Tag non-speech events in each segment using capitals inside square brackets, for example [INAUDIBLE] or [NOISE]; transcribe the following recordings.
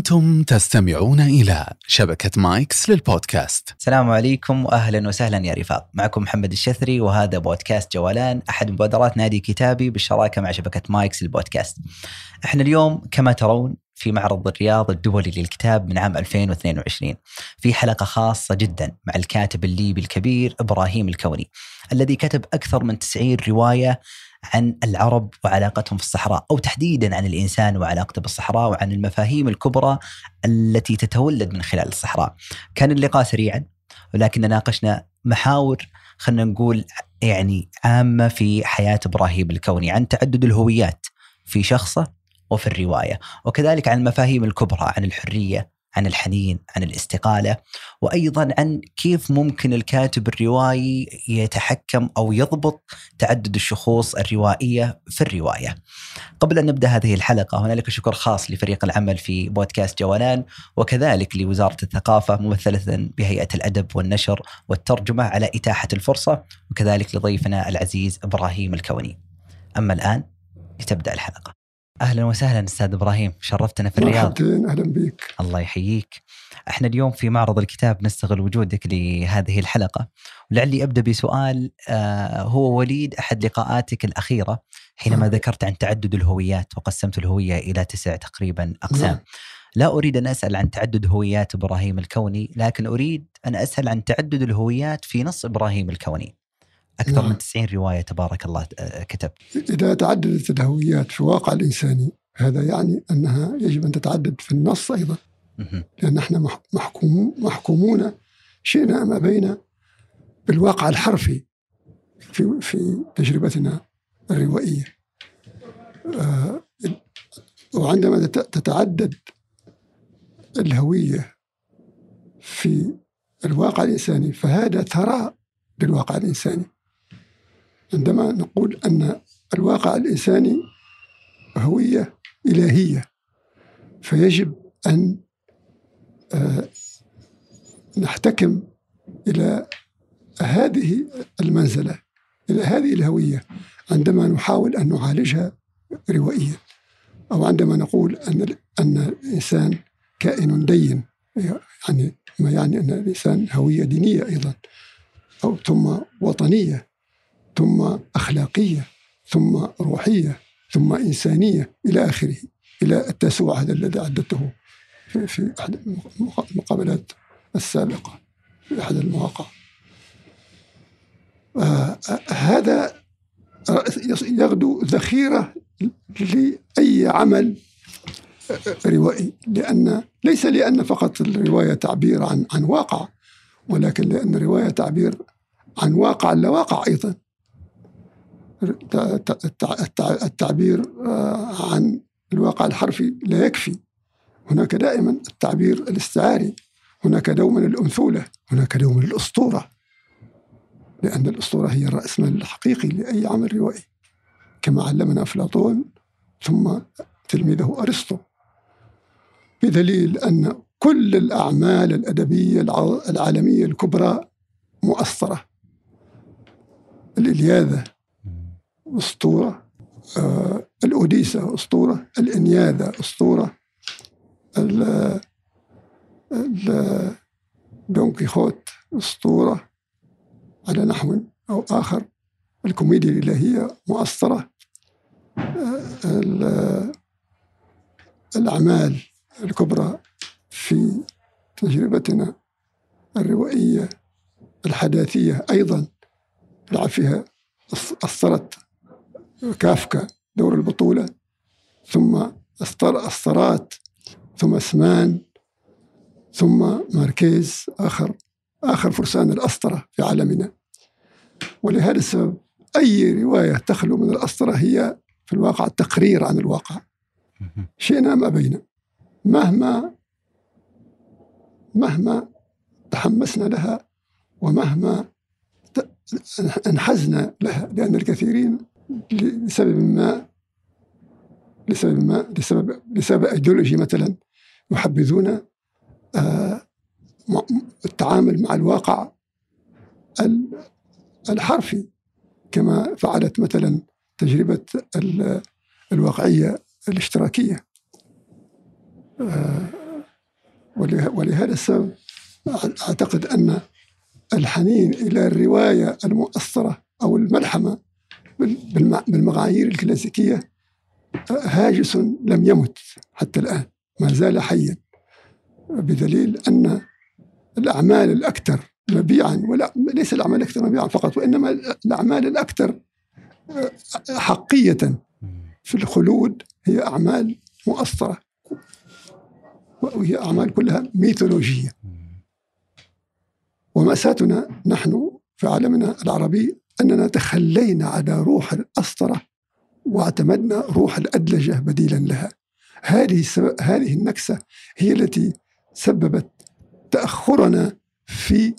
أنتم تستمعون إلى شبكة مايكس للبودكاست. السلام عليكم واهلا وسهلا يا رفاق، معكم محمد الشثري وهذا بودكاست جولان أحد مبادرات نادي كتابي بالشراكة مع شبكة مايكس للبودكاست. إحنا اليوم كما ترون في معرض الرياض الدولي للكتاب من عام 2022 في حلقة خاصة جدا مع الكاتب الليبي الكبير إبراهيم الكوني الذي كتب أكثر من 90 رواية عن العرب وعلاقتهم في الصحراء أو تحديدا عن الإنسان وعلاقته بالصحراء وعن المفاهيم الكبرى التي تتولد من خلال الصحراء. كان اللقاء سريعا ولكن ناقشنا محاور خلينا نقول يعني عامة في حياة إبراهيم الكوني عن تعدد الهويات في شخصه وفي الرواية، وكذلك عن المفاهيم الكبرى عن الحرية، عن الحنين، عن الاستقالة، وأيضا عن كيف ممكن الكاتب الروائي يتحكم أو يضبط تعدد الشخوص الروائية في الرواية. قبل أن نبدأ هذه الحلقة هنالك شكر خاص لفريق العمل في بودكاست جولان وكذلك لوزارة الثقافة ممثلة بهيئة الأدب والنشر والترجمة على إتاحة الفرصة وكذلك لضيفنا العزيز إبراهيم الكوني. أما الآن لتبدأ الحلقة. أهلا وسهلا أستاذ إبراهيم شرفتنا في الرياض. أهلا بك الله يحييك. إحنا اليوم في معرض الكتاب نستغل وجودك لهذه الحلقة. ولعلي أبدأ بسؤال آه هو وليد أحد لقاءاتك الأخيرة حينما نعم. ذكرت عن تعدد الهويات وقسمت الهوية إلى تسع تقريبا أقسام. نعم. لا أريد أن أسأل عن تعدد هويات إبراهيم الكوني لكن أريد أن أسأل عن تعدد الهويات في نص إبراهيم الكوني. أكثر نعم. من 90 رواية تبارك الله آه، كتبت إذا تعددت الهويات في الواقع الإنساني هذا يعني أنها يجب أن تتعدد في النص أيضا مهم. لأن إحنا مح- محكوم محكومون شئنا أم أبينا بالواقع الحرفي في في تجربتنا الروائية آه، وعندما تت- تتعدد الهوية في الواقع الإنساني فهذا ثراء للواقع الإنساني عندما نقول أن الواقع الإنساني هوية إلهية فيجب أن آه، نحتكم إلى هذه المنزلة إلى هذه الهوية عندما نحاول أن نعالجها روائيا أو عندما نقول أن أن الإنسان كائن دين يعني ما يعني أن الإنسان هوية دينية أيضا أو ثم وطنية. ثم أخلاقية ثم روحية ثم إنسانية إلى آخره إلى التسوع هذا الذي عددته في, في أحد المق- المقابلات السابقة في أحد المواقع. آه هذا يغدو ذخيرة لأي عمل روائي لأن ليس لأن فقط الرواية تعبير عن عن واقع ولكن لأن الرواية تعبير عن واقع لا واقع أيضا. التعبير آه، عن الواقع الحرفي لا يكفي. هناك دائما التعبير الاستعاري هناك دوما الأنثولة هناك دوما الأسطورة. لأن الأسطورة هي الرأس مال الحقيقي لأي عمل روائي كما علمنا أفلاطون ثم تلميذه أرسطو. بدليل أن كل الأعمال الأدبية الع- العالمية الكبرى مؤثرة. الإلياذة أسطورة آه الأوديسة أسطورة الإنياذة أسطورة ال- دون كيخوت أسطورة على نحو أو آخر. الكوميديا الإلهية مؤثرة آه، ال- الأعمال الكبرى في تجربتنا الروائية الحداثية أيضا لعب فيها أث- أثرت كافكا دور البطولة. ثم أثرات ثم اسمان ثم ماركيز آخر آخر فرسان الأسطرة في عالمنا. ولهذا السبب أي رواية تخلو من الأسطرة هي في الواقع تقرير عن الواقع. شئنا أم أبينا مهما مهما تحمسنا لها ومهما أنحزنا لها لأن الكثيرين لسبب ما لسبب ما لسبب لسبب ايديولوجي مثلا يحبذون آه، التعامل مع الواقع ال- الحرفي كما فعلت مثلا تجربة ال- الواقعية الاشتراكية. آه، وله- ولهذا السبب أعتقد أن الحنين إلى الرواية المؤثرة أو الملحمة بالمعايير الكلاسيكية هاجس لم يمت حتى الآن ما زال حيا. بدليل أن الأعمال الأكثر مبيعا ولا ليس الأعمال الأكثر مبيعا فقط وإنما الأعمال الأكثر حقية في الخلود هي أعمال مؤثرة وهي أعمال كلها ميثولوجية. ومأساتنا نحن في عالمنا العربي أننا تخلينا على روح الأسطرة واعتمدنا روح الأدلجة بديلا لها. هذه هذه النكسة هي التي سببت تأخرنا في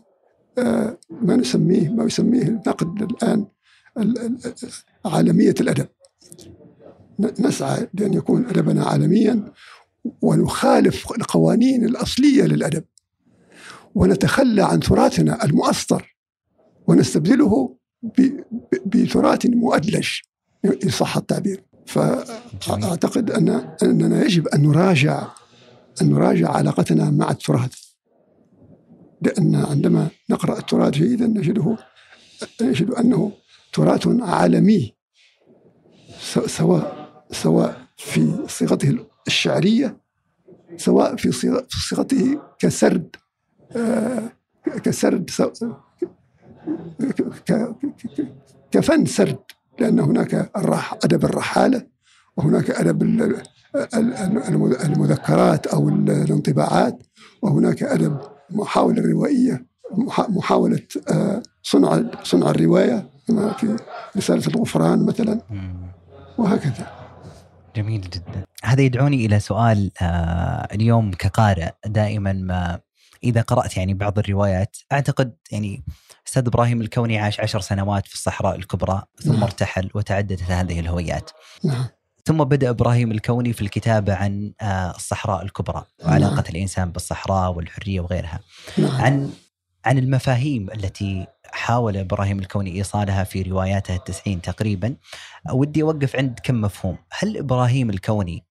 آه، ما نسميه ما يسميه النقد الآن ال- ال- عالمية الأدب. نسعى لأن يكون أدبنا عالميا ونخالف القوانين الأصلية للأدب. ونتخلى عن تراثنا المؤثر ونستبدله بتراث مؤدلج إن صح التعبير. فأعتقد أن أننا يجب أن نراجع أن نراجع علاقتنا مع التراث. لأن عندما نقرأ التراث جيدا نجده نجد أنه تراث عالمي سواء سواء في صيغته الشعرية سواء في صيغ- في صيغته كسرد آه، كسرد كفن سرد لأن هناك الرح أدب الرحالة وهناك أدب ال- ال- ال- المذكرات أو الانطباعات وهناك أدب محاولة الروائية محا- محاولة آه، صنع صنع الرواية كما في رسالة الغفران مثلا. وهكذا. جميل جدا. هذا يدعوني إلى سؤال آه اليوم كقارئ دائما ما إذا قرأت يعني بعض الروايات أعتقد يعني أستاذ إبراهيم الكوني عاش عشر سنوات في الصحراء الكبرى ثم نعم. ارتحل وتعددت هذه الهويات. نعم. ثم بدأ إبراهيم الكوني في الكتابة عن آه الصحراء الكبرى وعلاقة نعم. الإنسان بالصحراء والحرية وغيرها. نعم. عن عن المفاهيم التي حاول إبراهيم الكوني إيصالها في رواياته التسعين تقريبا ودي أوقف عند كم مفهوم. هل إبراهيم الكوني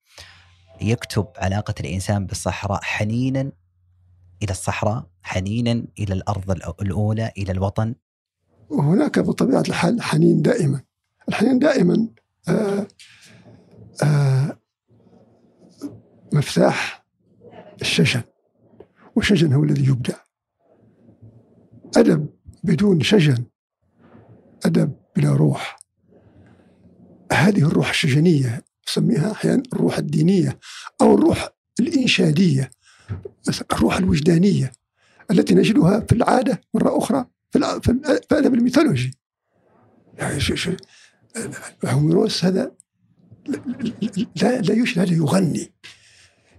يكتب علاقة الإنسان بالصحراء حنينا إلى الصحراء حنينا إلى الأرض الأولى إلى الوطن؟ وهناك بطبيعة الحال حنين دائما. الحنين دائما آه آه مفتاح الشجن والشجن هو الذي يبدع أدب بدون شجن أدب بلا روح. هذه الروح الشجنية نسميها أحيانا الروح الدينية أو الروح الإنشادية. الروح الوجدانية التي نجدها في العادة مرة أخرى في الع- في الأ- في الادب الميثولوجي. يعني هوميروس هذا لا لا يشهد هذا يغني.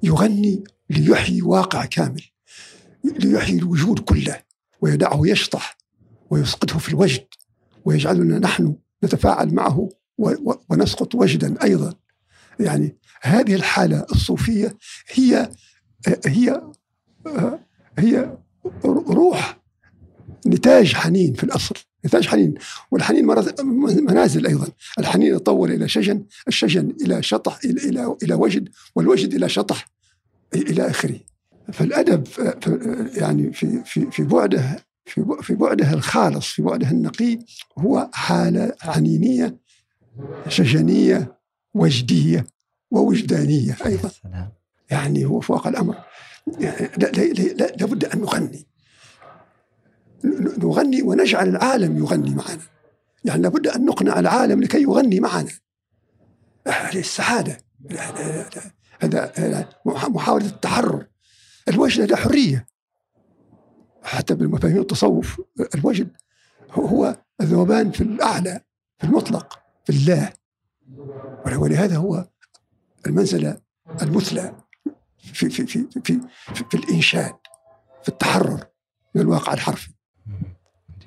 يغني ليحيي واقع كامل ليحيي الوجود كله ويدعه يشطح ويسقطه في الوجد ويجعلنا نحن نتفاعل معه ونسقط وجدا أيضا. يعني هذه الحالة الصوفية هي هي هي روح نتاج حنين في الأصل نتاج حنين. والحنين منازل أيضا. الحنين يتطور إلى شجن الشجن إلى شطح إلى إلى, إلى وجد والوجد إلى شطح إلى آخره. فالأدب يعني في في في بعده في في بعده الخالص في بعده النقي هو حالة حنينية شجنية وجدية ووجدانية أيضا. يعني هو فوق الأمر. يعني لا لا لا لابد أن نغني. نغني ونجعل العالم يغني معنا. يعني لابد أن نقنع العالم لكي يغني معنا. هذه لا- لا- لا- هذا هذا مح- محاولة التحرر. الوجد هذا حرية. حتى بالمفاهيم التصوف الوجد هو- الذوبان في الأعلى في المطلق في الله. ولهذا هو المنزلة المثلى. في في في في في, في الإنشاد في التحرر من الواقع الحرفي.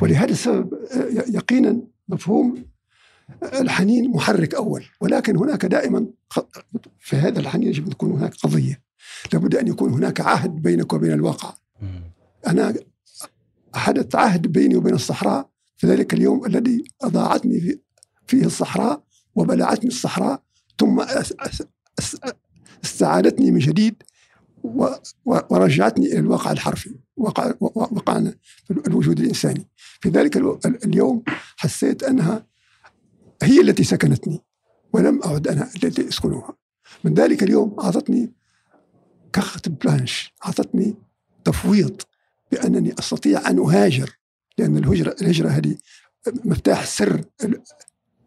ولهذا السبب يقينا مفهوم الحنين محرك أول ولكن هناك دائما في هذا الحنين يجب أن تكون هناك قضية. لابد أن يكون هناك عهد بينك وبين الواقع. أنا حدث عهد بيني وبين الصحراء في ذلك اليوم الذي أضاعتني في فيه الصحراء وبلعتني الصحراء ثم استعادتني من جديد ورجعتني إلى الواقع الحرفي وقعنا في الوجود الإنساني. في ذلك اليوم حسيت أنها هي التي سكنتني ولم أعد أنا التي أسكنها. من ذلك اليوم أعطتني كخت بلانش أعطتني تفويض بأنني أستطيع أن أهاجر لأن الهجره الهجرة هذه مفتاح سر ال-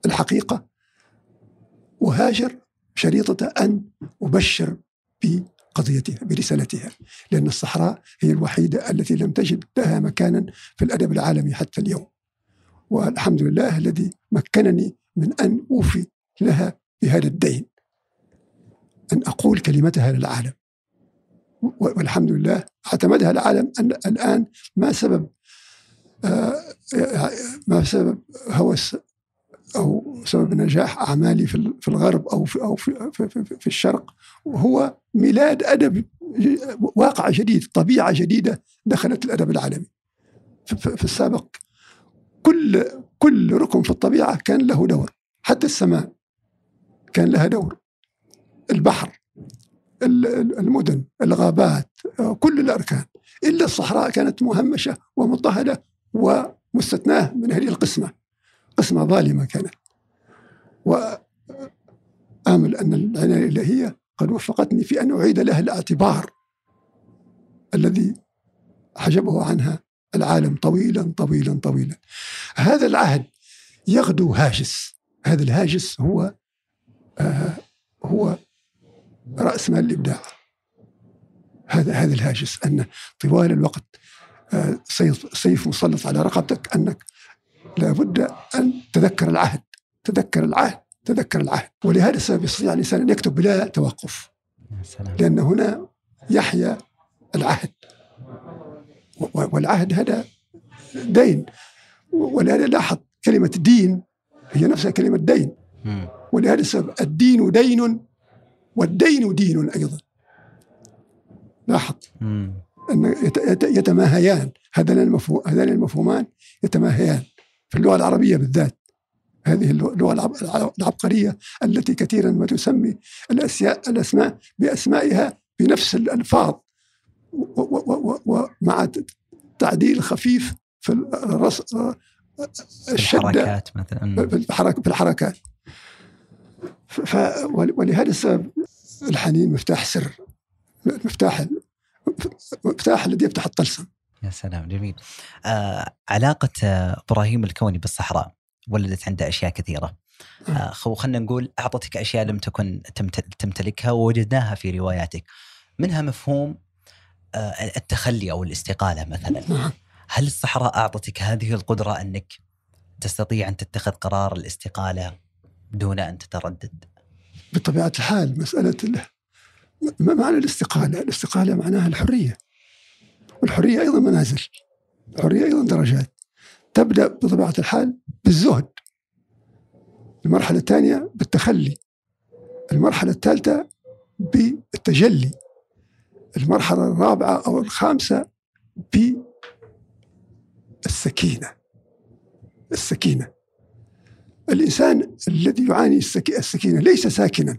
الحقيقة. أهاجر شريطة أن أبشر بقضيتها برسالتها لأن الصحراء هي الوحيدة التي لم تجد لها مكانا في الأدب العالمي حتى اليوم. والحمد لله الذي مكنني من أن أوفي لها بهذا الدين. أن أقول كلمتها للعالم. والحمد لله اعتمدها العالم أن الآن ما سبب آه، ما سبب هوس أو سبب نجاح أعمالي في ال- في الغرب أو في أو في, في, في, في الشرق وهو ميلاد أدب واقع جديد طبيعة جديده دخلت الأدب العالمي. في, السابق كل كل ركن في الطبيعة كان له دور حتى السماء كان لها دور. البحر ال- ال- المدن الغابات كل الأركان. إلا الصحراء كانت مهمشة ومضطهدة ومستثناة من هذه القسمة. قسمه ظالمه كانت وآمل أن العناية الإلهية قد وفقتني في أن أعيد لها الاعتبار الذي حجبه عنها العالم طويلا طويلا طويلا. هذا العهد يغدو هاجس. هذا الهاجس هو آه هو راس مال الابداع هذا هذا الهاجس أن طوال الوقت آه، سيف مسلط على رقبتك أنك لابد أن تذكر العهد تذكر العهد تذكر العهد. ولهذا السبب يستطيع الإنسان أن يكتب بلا توقف. لأن هنا يحيا العهد. والعهد هذا دين. ولهذا لاحظ كلمة دين هي نفسها كلمة دين. ولهذا السبب الدين دين والدين دين أيضا. لاحظ. يت- يتماهيان. هذان المفهومان يتماهيان. في اللغة العربية بالذات. هذه اللغة اللغة العب- العبقرية التي كثيرا ما تسمي الاسياء الأسماء بأسمائها بنفس و- ومع تعديل خفيف في الرص الشدة الحركات مثلا. في الحركات. ف- ولهذا السبب الحنين مفتاح سر مفتاح مفتاح الذي يفتح الطلسم. يا سلام جميل. آه علاقة آه، إبراهيم الكوني بالصحراء ولدت عنده أشياء كثيرة. آه خو خلينا نقول أعطتك أشياء لم تكن تمت- تمتلكها ووجدناها في رواياتك. منها مفهوم آه التخلي أو الاستقالة مثلا. نعم. هل الصحراء أعطتك هذه القدرة أنك تستطيع أن تتخذ قرار الاستقالة دون أن تتردد؟ بطبيعة الحال مسألة ما معنى الاستقالة؟ الاستقالة معناها الحرية. والحرية أيضا منازل. الحرية أيضا درجات. تبدأ بطبيعة الحال بالزهد. المرحلة الثانية بالتخلي. المرحلة الثالثة بالتجلي. المرحلة الرابعة أو الخامسة بالسكينة. السكينة. الإنسان الذي يعاني السك- السكينة ليس ساكنا.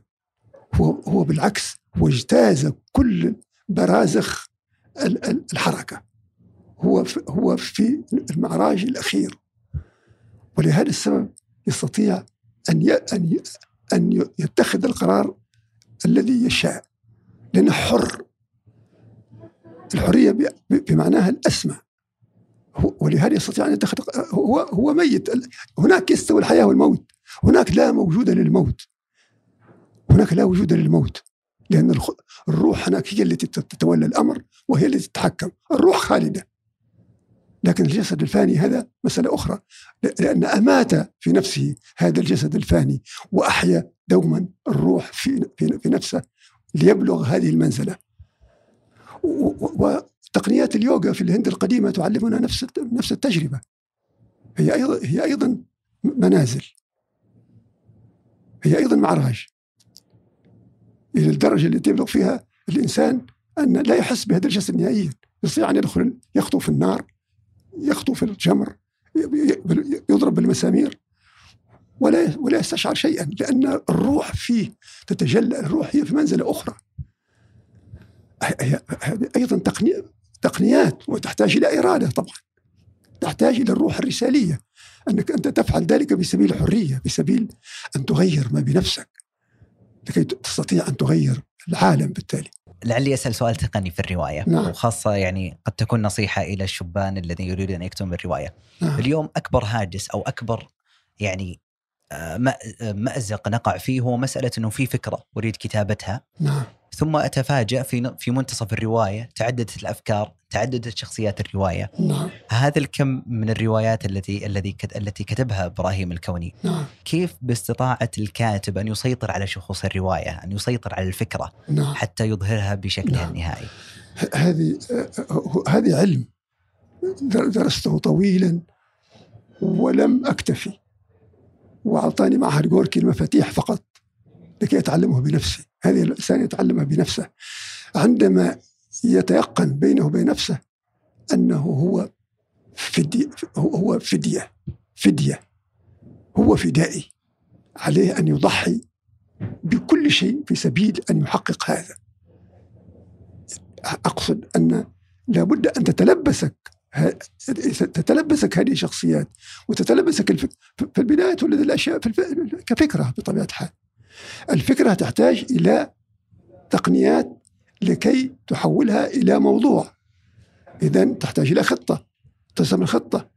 هو هو بالعكس هو اجتاز كل برازخ ال- ال- الحركة. هو هو في المعراج الأخير. ولهذا السبب يستطيع ي- أن ي- يتخذ القرار الذي يشاء. لأنه حر. ب- بمعناها الأسمى. هو- ولهذا يستطيع أن يتخذ هو هو ميت. هناك يستوي الحياة والموت. هناك لا موجود للموت. هناك لا وجود للموت. لأن الروح هناك هي التي تتولى الأمر وهي التي تتحكم. الروح خالدة. لكن الجسد الفاني هذا مسألة أخرى. لأن أمات في نفسه هذا الجسد الفاني وأحيا دوما الروح في, في, نفسه ليبلغ هذه المنزلة. وتقنيات اليوغا في الهند القديمة تعلمنا نفس نفس التجربة. هي أيضا هي أيضا منازل. هي أيضا معراج. إلى الدرجة التي يبلغ فيها الإنسان أن لا يحس الجسد نهائيا يستطيع أن يدخل يخطو في النار يخطو في الجمر يضرب بالمسامير ولا ولا يستشعر شيئا لأن الروح فيه تتجلى الروح هي في منزلة أخرى. هي هذه أيضا تقني تقنيات وتحتاج إلى إرادة طبعا. تحتاج إلى الروح الرسالية. أنك أنت تفعل ذلك بسبيل الحرية بسبيل أن تغير ما بنفسك. لكي تستطيع أن تغير العالم بالتالي لعلي أسأل سؤال تقني في الرواية نعم. وخاصة يعني قد تكون نصيحة إلى الشبان الذين يريدون أن يكتبون بالرواية. نعم. اليوم أكبر هاجس أو أكبر يعني مأ- مأزق نقع فيه هو مسألة إنه في فكرة أريد كتابتها. نعم. ثم أتفاجأ في في منتصف الرواية تعددت الأفكار، تعددت شخصيات الرواية، نعم. هذا الكم من الروايات التي الذي التي كتبها إبراهيم الكوني، نعم. كيف باستطاعة الكاتب أن يسيطر على شخوص الرواية، أن يسيطر على الفكرة نعم. حتى يظهرها بشكلها نعم. النهائي؟ هذه هذه علم. در- درسته طويلا ولم أكتفي. وأعطاني معهد جوركي المفاتيح فقط لكي أتعلمه بنفسي. هذه الإنسان يتعلمها بنفسه. عندما يتيقن بينه وبين نفسه أنه هو فدية هو فدية فدية هو فدائي عليه أن يضحي بكل شيء في سبيل أن يحقق هذا. أقصد أن لابد أن تتلبسك تتلبسك هذه الشخصيات وتتلبسك الفك... في البداية تولد الأشياء في الف... كفكرة بطبيعة الحال. الفكرة تحتاج إلى تقنيات لكي تحولها إلى موضوع. اذا تحتاج إلى خطة ترسم الخطه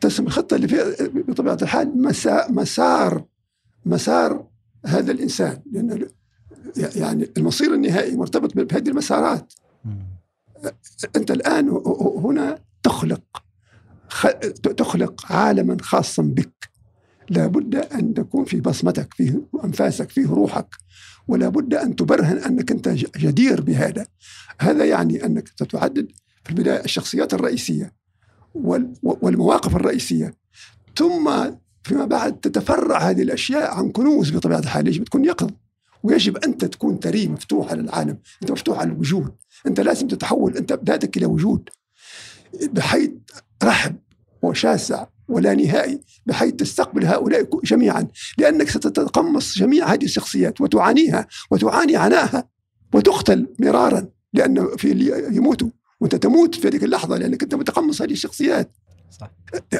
ترسم الخطه اللي فيها بطبيعة الحال مسا... مسار مسار هذا الإنسان لأن يعني المصير النهائي مرتبط بهذه المسارات مم. أنت الآن ه- ه- هنا تخلق تخلق عالما خاصا بك. لابد أن تكون في بصمتك فيه أنفاسك فيه روحك ولا بد أن تبرهن أنك أنت ج- جدير بهذا. هذا يعني أنك ستعدد في البداية الشخصيات الرئيسية وال- والمواقف الرئيسية. ثم فيما بعد تتفرع هذه الأشياء عن كنوز بطبيعة الحال. يجب تكون يقظ ويجب انت تكون تري مفتوح على العالم أنت مفتوح على الوجود. أنت لازم تتحول أنت بذاتك إلى وجود. بحيث رحب وشاسع ولا نهائي بحيث تستقبل هؤلاء جميعا. لأنك ستتقمص جميع هذه الشخصيات وتعانيها وتعاني عناها وتقتل مرارا لأن في اللي يموتوا وأنت تموت في هذه اللحظة لأنك أنت متقمص هذه الشخصيات. صح.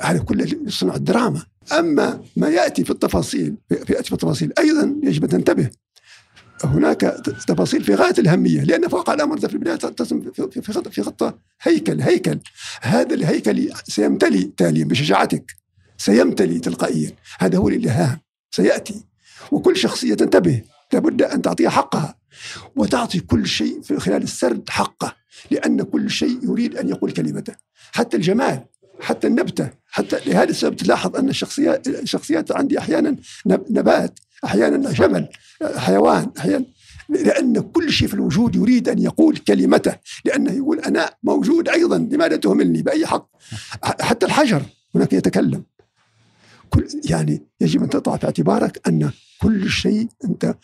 هذا كله يصنع الدراما. أما ما يأتي في التفاصيل يأتي في التفاصيل أيضا يجب أن تنتبه هناك تفاصيل في غاية الأهمية لأن فوق الأمر في البداية ترسم في خطه في خطه هيكل هيكل. هذا الهيكل سيمتلي تاليا بشجاعتك سيمتلي تلقائيا. هذا هو الإلهام سيأتي. وكل شخصية تنتبه لابد أن تعطيها حقها. وتعطي كل شيء في خلال السرد حقه لأن كل شيء يريد أن يقول كلمته. حتى الجمال حتى النبتة حتى لهذا السبب تلاحظ أن الشخصيات الشخصيات عندي أحيانا نب- نبات. أحيانا جمل حيوان أحيانا. لأن كل شيء في الوجود يريد أن يقول كلمته لأنه يقول أنا موجود أيضا لماذا تهملني؟ بأي حق. حتى الحجر هناك يتكلم. كل يعني يجب أن تضع في اعتبارك أن كل شيء أنت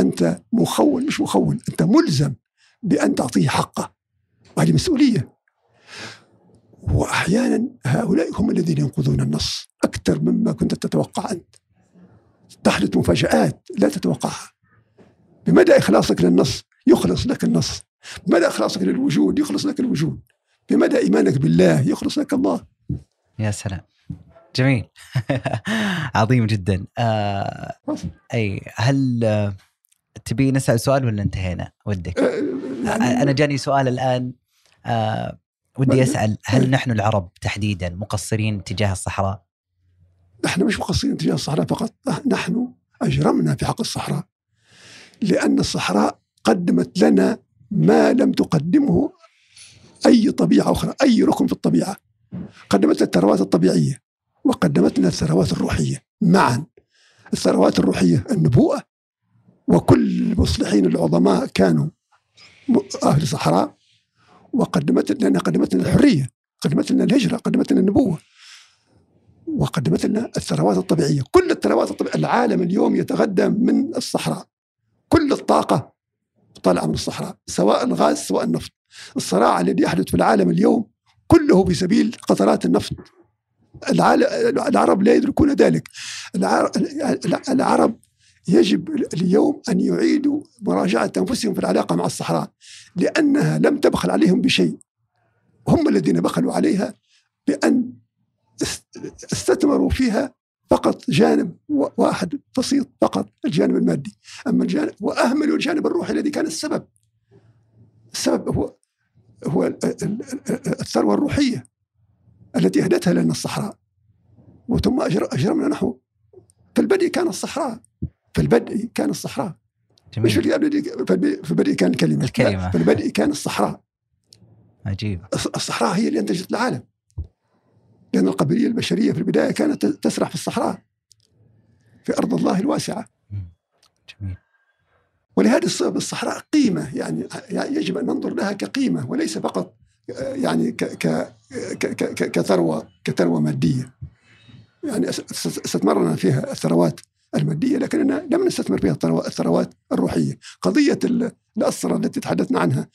أنت مخول مش مخول أنت ملزم بأن تعطيه حقه. وهذه مسؤولية. واحيانا هؤلاء هم الذين ينقذون النص أكثر مما كنت تتوقع أنت. تحدث مفاجآت لا تتوقعها. بمدى إخلاصك للنص يخلص لك النص. بمدى إخلاصك للوجود يخلص لك الوجود. بمدى إيمانك بالله يخلص لك الله. يا سلام. جميل. [LAUGHS] عظيم جدا. آه أي هل آه، تبي نسأل سؤال ولا انتهينا؟ ودك. آه، آه، يعني أنا جاني سؤال الآن. آه ودي أسأل هل نحن العرب تحديدا مقصرين تجاه الصحراء؟ نحن مش مقصرين تجاه الصحراء فقط نحن أجرمنا في حق الصحراء. لأن الصحراء قدمت لنا ما لم تقدمه أي طبيعة أخرى أي ركن في الطبيعة. قدمت لنا الثروات الطبيعية وقدمت لنا الثروات الروحية. معا الثروات الروحية النبوءة. وكل المصلحين العظماء كانوا م- أهل صحراء وقدمت لنا قدمت لنا الحرية قدمت لنا الهجرة قدمت لنا النبوة. وقدمت لنا الثروات الطبيعية. كل الثروات الطبيعية العالم اليوم يتغذى من الصحراء. كل الطاقة طالعة من الصحراء سواء الغاز سواء النفط الصراع الذي يحدث في العالم اليوم كله في سبيل قطرات النفط. العرب لا يدركون ذلك. العر- العرب يجب اليوم أن يعيدوا مراجعة أنفسهم في العلاقة مع الصحراء لأنها لم تبخل عليهم بشيء. هم الذين بخلوا عليها بأن استثمروا فيها فقط جانب واحد بسيط فقط الجانب المادي. أما الجانب وأهملوا الجانب الروحي الذي كان السبب. السبب هو هو الثروة الروحية التي أهدتها لنا الصحراء. وثم أجرمنا نحو. في البدء كان الصحراء. في البدء كان الصحراء. جميل. مش في البدء كان الكلمة. الكلمة. في البدء كان الصحراء. عجيب. الصحراء هي اللي أنتجت العالم. لأن القبلية البشرية في البداية كانت تسرح في الصحراء في أرض الله الواسعة. جميل. ولهذا السبب الصحراء قيمة يعني يجب أن ننظر لها كقيمة وليس فقط يعني ك ك ك كثروة كثروة مادية. يعني استثمرنا فيها الثروات المادية لكننا لم نستثمر فيها الثروات الروحية. قضية الأسرة التي تحدثنا عنها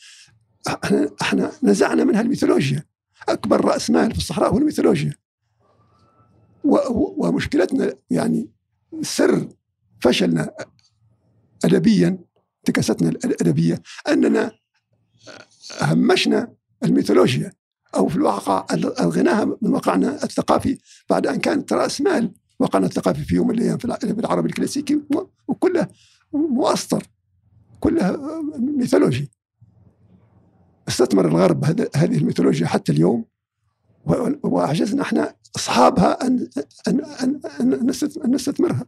إحنا إحنا نزعنا منها الميثولوجيا. أكبر راس مال في الصحراء هو الميثولوجيا ومشكلتنا يعني سر فشلنا ادبيا انتكاستنا الأدبية أننا همشنا الميثولوجيا أو في الواقع الغناها من واقعنا الثقافي بعد أن كانت رأس مال واقعنا الثقافي في يوم من الأيام في العربي الكلاسيكي وكله مؤسطر كلها ميثولوجي. استثمر الغرب هذه الميثولوجيا حتى اليوم واعجزنا إحنا أصحابها ان ان ان, أن نستثمرها.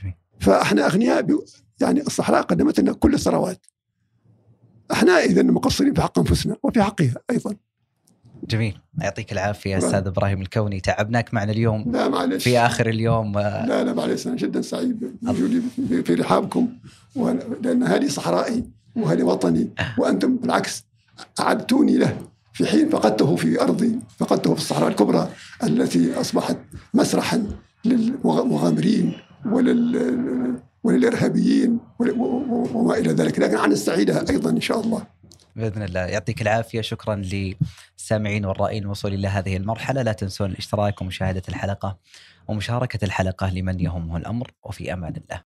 جميل. فإحنا أغنياء يعني الصحراء قدمت لنا كل الثروات. إحنا اذا مقصرين في حق أنفسنا وفي حقها أيضا. جميل يعطيك العافية أستاذ إبراهيم الكوني تعبناك معنا اليوم لا معلش في آخر اليوم لا لا معلش أنا جدا سعيد بوجودي في رحابكم لأن هذه صحرائي وهذا وطني وأنتم بالعكس أعدتوني له في حين فقدته في أرضي فقدته في الصحراء الكبرى التي أصبحت مسرحا للمغامرين ولل وللإرهابيين وما إلى ذلك. لكن عن نستعيدها أيضا إن شاء الله. بإذن الله. يعطيك العافية. شكرا للسامعين والرائين الوصول إلى هذه المرحلة. لا تنسون الاشتراك ومشاهدة الحلقة ومشاركة الحلقة لمن يهمه الأمر. وفي أمان الله.